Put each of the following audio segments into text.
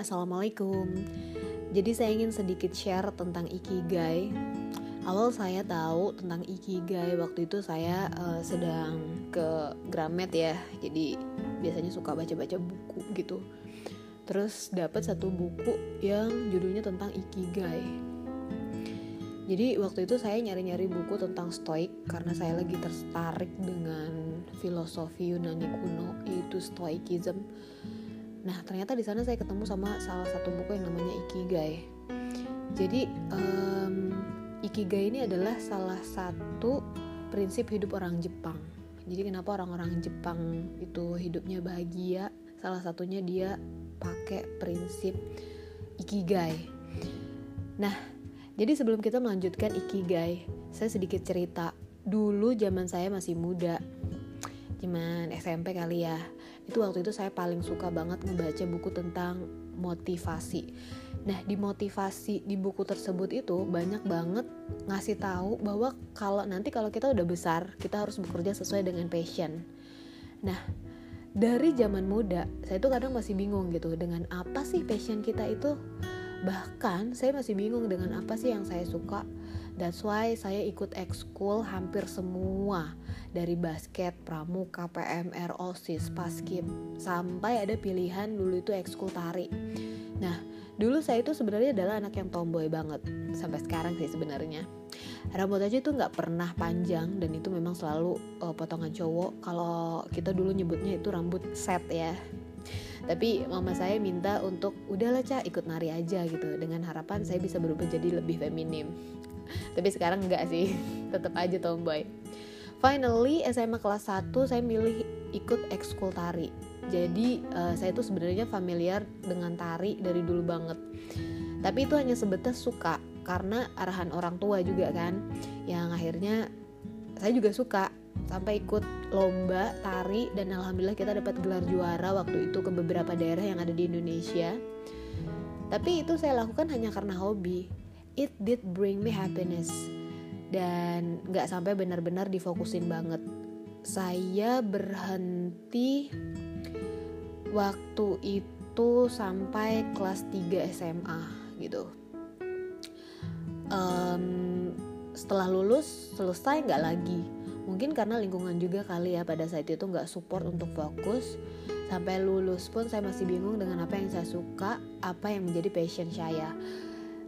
assalamualaikum. Jadi saya ingin sedikit share tentang ikigai. Awal saya tahu tentang ikigai waktu itu saya uh, sedang ke Gramet ya. Jadi biasanya suka baca-baca buku gitu. Terus dapat satu buku yang judulnya tentang ikigai. Jadi waktu itu saya nyari-nyari buku tentang stoik karena saya lagi tertarik dengan filosofi Yunani kuno yaitu stoikism Nah ternyata di sana saya ketemu sama salah satu buku yang namanya Ikigai. Jadi um, Ikigai ini adalah salah satu prinsip hidup orang Jepang. Jadi kenapa orang-orang Jepang itu hidupnya bahagia? Salah satunya dia pakai prinsip Ikigai. Nah, jadi sebelum kita melanjutkan Ikigai, saya sedikit cerita. Dulu zaman saya masih muda, zaman SMP kali ya itu waktu itu saya paling suka banget ngebaca buku tentang motivasi. Nah, di motivasi di buku tersebut itu banyak banget ngasih tahu bahwa kalau nanti kalau kita udah besar, kita harus bekerja sesuai dengan passion. Nah, dari zaman muda, saya tuh kadang masih bingung gitu dengan apa sih passion kita itu. Bahkan saya masih bingung dengan apa sih yang saya suka That's why saya ikut ekskul hampir semua dari basket, pramuka, PMR, OSIS, paskib sampai ada pilihan dulu itu ekskul tari. Nah, dulu saya itu sebenarnya adalah anak yang tomboy banget sampai sekarang sih sebenarnya. Rambut aja tuh nggak pernah panjang dan itu memang selalu uh, potongan cowok. Kalau kita dulu nyebutnya itu rambut set ya tapi mama saya minta untuk udahlah cah ikut nari aja gitu dengan harapan saya bisa berubah jadi lebih feminim tapi sekarang enggak sih tetap aja tomboy finally SMA kelas 1 saya milih ikut ekskul tari. Jadi uh, saya tuh sebenarnya familiar dengan tari dari dulu banget. Tapi itu hanya sebatas suka karena arahan orang tua juga kan. Yang akhirnya saya juga suka sampai ikut lomba tari dan alhamdulillah kita dapat gelar juara waktu itu ke beberapa daerah yang ada di Indonesia. Tapi itu saya lakukan hanya karena hobi. It did bring me happiness dan nggak sampai benar-benar difokusin banget. Saya berhenti waktu itu sampai kelas 3 SMA gitu. Um, setelah lulus selesai nggak lagi. Mungkin karena lingkungan juga kali ya pada saat itu nggak support untuk fokus. Sampai lulus pun saya masih bingung dengan apa yang saya suka apa yang menjadi passion saya.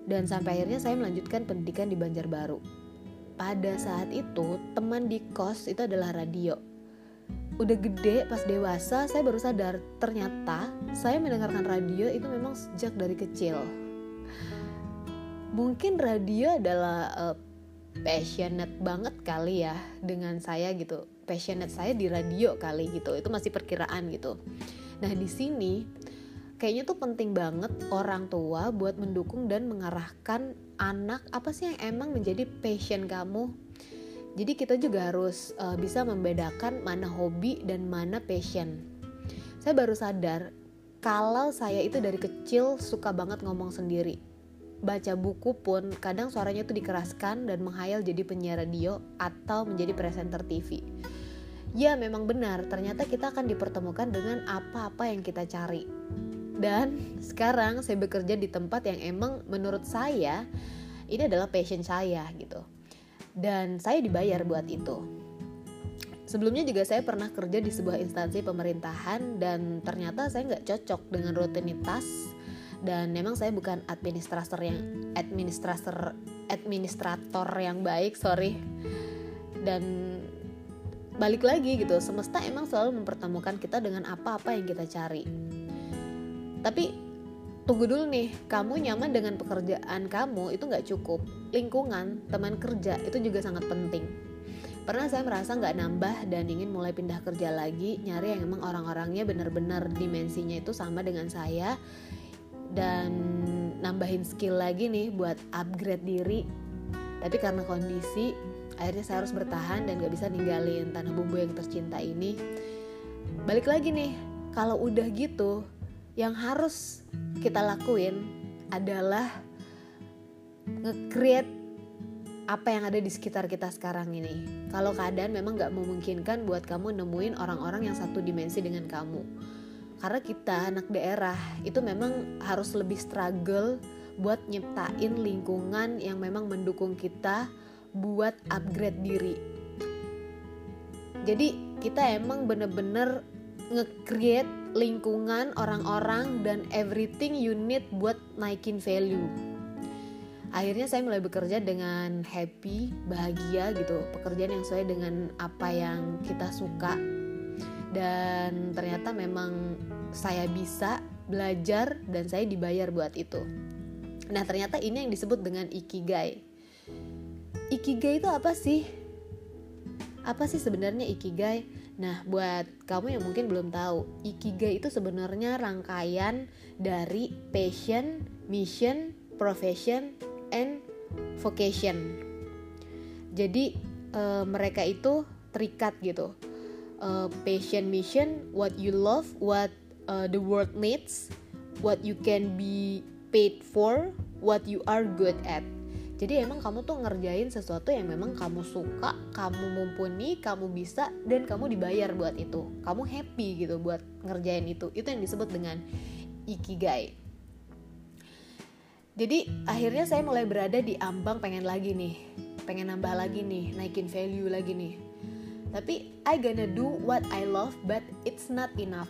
Dan sampai akhirnya saya melanjutkan pendidikan di Banjarbaru. Pada saat itu, teman di kos itu adalah radio. Udah gede pas dewasa saya baru sadar ternyata saya mendengarkan radio itu memang sejak dari kecil. Mungkin radio adalah uh, passionate banget kali ya dengan saya gitu. Passionate saya di radio kali gitu. Itu masih perkiraan gitu. Nah, di sini kayaknya tuh penting banget orang tua buat mendukung dan mengarahkan anak apa sih yang emang menjadi passion kamu. Jadi kita juga harus uh, bisa membedakan mana hobi dan mana passion. Saya baru sadar kalau saya itu dari kecil suka banget ngomong sendiri. Baca buku pun kadang suaranya tuh dikeraskan dan menghayal jadi penyiar radio atau menjadi presenter TV ya memang benar ternyata kita akan dipertemukan dengan apa-apa yang kita cari dan sekarang saya bekerja di tempat yang emang menurut saya ini adalah passion saya gitu. Dan saya dibayar buat itu. Sebelumnya juga saya pernah kerja di sebuah instansi pemerintahan dan ternyata saya nggak cocok dengan rutinitas. Dan memang saya bukan administrator yang administrator administrator yang baik sorry. Dan balik lagi gitu semesta emang selalu mempertemukan kita dengan apa-apa yang kita cari tapi tunggu dulu nih kamu nyaman dengan pekerjaan kamu itu nggak cukup. Lingkungan teman kerja itu juga sangat penting. Pernah saya merasa nggak nambah dan ingin mulai pindah kerja lagi nyari yang emang orang-orangnya benar-benar dimensinya itu sama dengan saya. Dan nambahin skill lagi nih buat upgrade diri. Tapi karena kondisi akhirnya saya harus bertahan dan gak bisa ninggalin tanah bumbu yang tercinta ini. Balik lagi nih kalau udah gitu yang harus kita lakuin adalah nge-create apa yang ada di sekitar kita sekarang ini. Kalau keadaan memang gak memungkinkan buat kamu nemuin orang-orang yang satu dimensi dengan kamu. karena kita anak daerah itu memang harus lebih struggle buat nyiptain lingkungan yang memang mendukung kita buat upgrade diri jadi kita emang bener-bener nge-create lingkungan orang-orang dan everything you need buat naikin value akhirnya saya mulai bekerja dengan happy bahagia gitu pekerjaan yang sesuai dengan apa yang kita suka dan ternyata memang saya bisa belajar dan saya dibayar buat itu. Nah, ternyata ini yang disebut dengan ikigai. Ikigai itu apa sih? Apa sih sebenarnya ikigai? Nah, buat kamu yang mungkin belum tahu, ikigai itu sebenarnya rangkaian dari passion, mission, profession, and vocation. Jadi, e, mereka itu terikat gitu uh, passion mission what you love what uh, the world needs what you can be paid for what you are good at jadi emang kamu tuh ngerjain sesuatu yang memang kamu suka, kamu mumpuni, kamu bisa, dan kamu dibayar buat itu. Kamu happy gitu buat ngerjain itu. Itu yang disebut dengan ikigai. Jadi akhirnya saya mulai berada di ambang pengen lagi nih, pengen nambah lagi nih, naikin value lagi nih tapi I gonna do what I love but it's not enough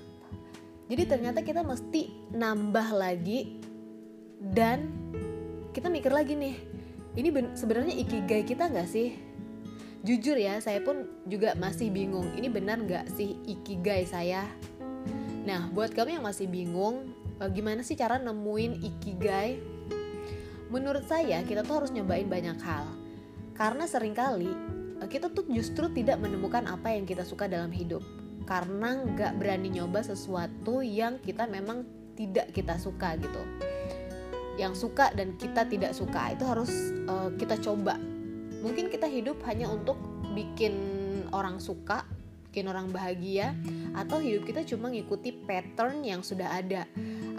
jadi ternyata kita mesti nambah lagi dan kita mikir lagi nih ini sebenarnya ikigai kita nggak sih? Jujur ya saya pun juga masih bingung. Ini benar nggak sih ikigai saya? Nah buat kamu yang masih bingung eh, gimana sih cara nemuin ikigai? Menurut saya kita tuh harus nyobain banyak hal. Karena sering kali kita tuh justru tidak menemukan apa yang kita suka dalam hidup. Karena nggak berani nyoba sesuatu yang kita memang tidak kita suka gitu yang suka dan kita tidak suka itu harus uh, kita coba. Mungkin kita hidup hanya untuk bikin orang suka bikin orang bahagia atau hidup kita cuma ngikuti pattern yang sudah ada.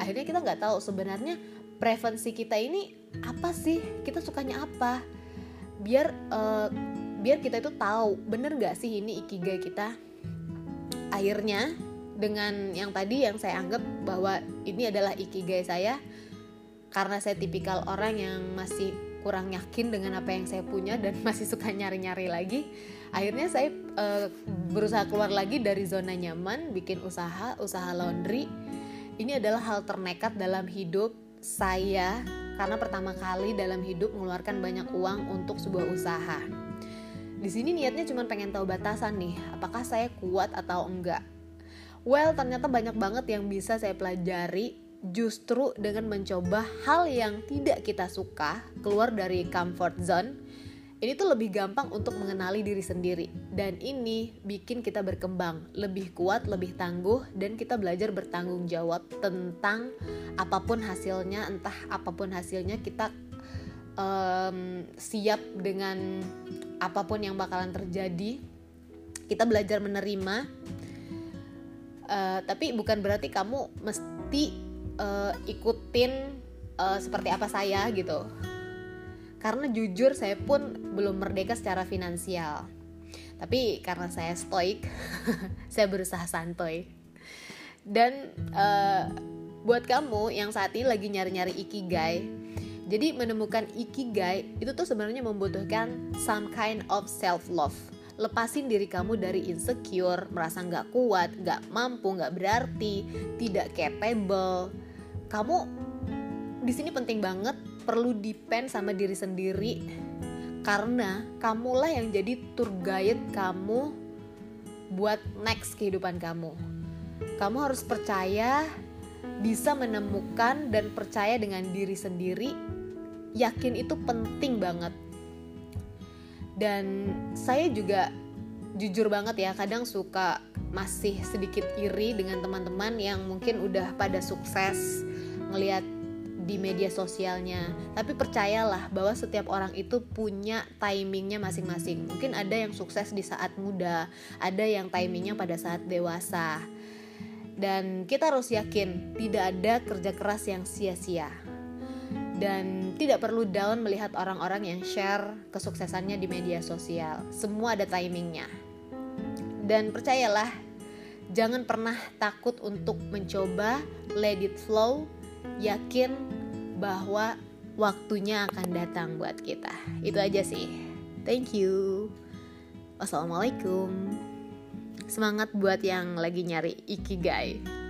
Akhirnya kita nggak tahu sebenarnya preferensi kita ini apa sih? Kita sukanya apa? Biar uh, biar kita itu tahu bener gak sih ini ikigai kita? Akhirnya dengan yang tadi yang saya anggap bahwa ini adalah ikigai saya karena saya tipikal orang yang masih kurang yakin dengan apa yang saya punya dan masih suka nyari-nyari lagi akhirnya saya uh, berusaha keluar lagi dari zona nyaman bikin usaha usaha laundry ini adalah hal ternekat dalam hidup saya karena pertama kali dalam hidup mengeluarkan banyak uang untuk sebuah usaha di sini niatnya cuma pengen tahu batasan nih, apakah saya kuat atau enggak. Well, ternyata banyak banget yang bisa saya pelajari justru dengan mencoba hal yang tidak kita suka, keluar dari comfort zone. Ini tuh lebih gampang untuk mengenali diri sendiri dan ini bikin kita berkembang, lebih kuat, lebih tangguh dan kita belajar bertanggung jawab tentang apa pun hasilnya, entah apa pun hasilnya kita um, siap dengan apa pun yang bakalan terjadi kita belajar menerima uh, tapi bukan berarti kamu mesti uh, ikutin uh, seperti apa saya gitu. Karena jujur saya pun belum merdeka secara finansial. Tapi karena saya stoik saya berusaha santuy. Dan uh, buat kamu yang saat ini lagi nyari-nyari ikigai jadi menemukan ikigai itu tuh sebenarnya membutuhkan some kind of self love. Lepasin diri kamu dari insecure, merasa nggak kuat, nggak mampu, nggak berarti, tidak capable. Kamu di sini penting banget perlu depend sama diri sendiri karena kamulah yang jadi tour guide kamu buat next kehidupan kamu. Kamu harus percaya bisa menemukan dan percaya dengan diri sendiri yakin itu penting banget dan saya juga jujur banget ya kadang suka masih sedikit iri dengan teman-teman yang mungkin udah pada sukses ngelihat di media sosialnya. Tapi percayalah bahwa setiap orang itu punya timingnya masing-masing. Mungkin ada yang sukses di saat muda ada yang timingnya pada saat dewasa. Dan kita harus yakin tidak ada kerja keras yang sia-sia dan tidak perlu down melihat orang-orang yang share kesuksesannya di media sosial. Semua ada timingnya. Dan percayalah, jangan pernah takut untuk mencoba let it flow yakin bahwa waktunya akan datang buat kita. Itu aja sih. Thank you. Wassalamualaikum. Semangat buat yang lagi nyari ikigai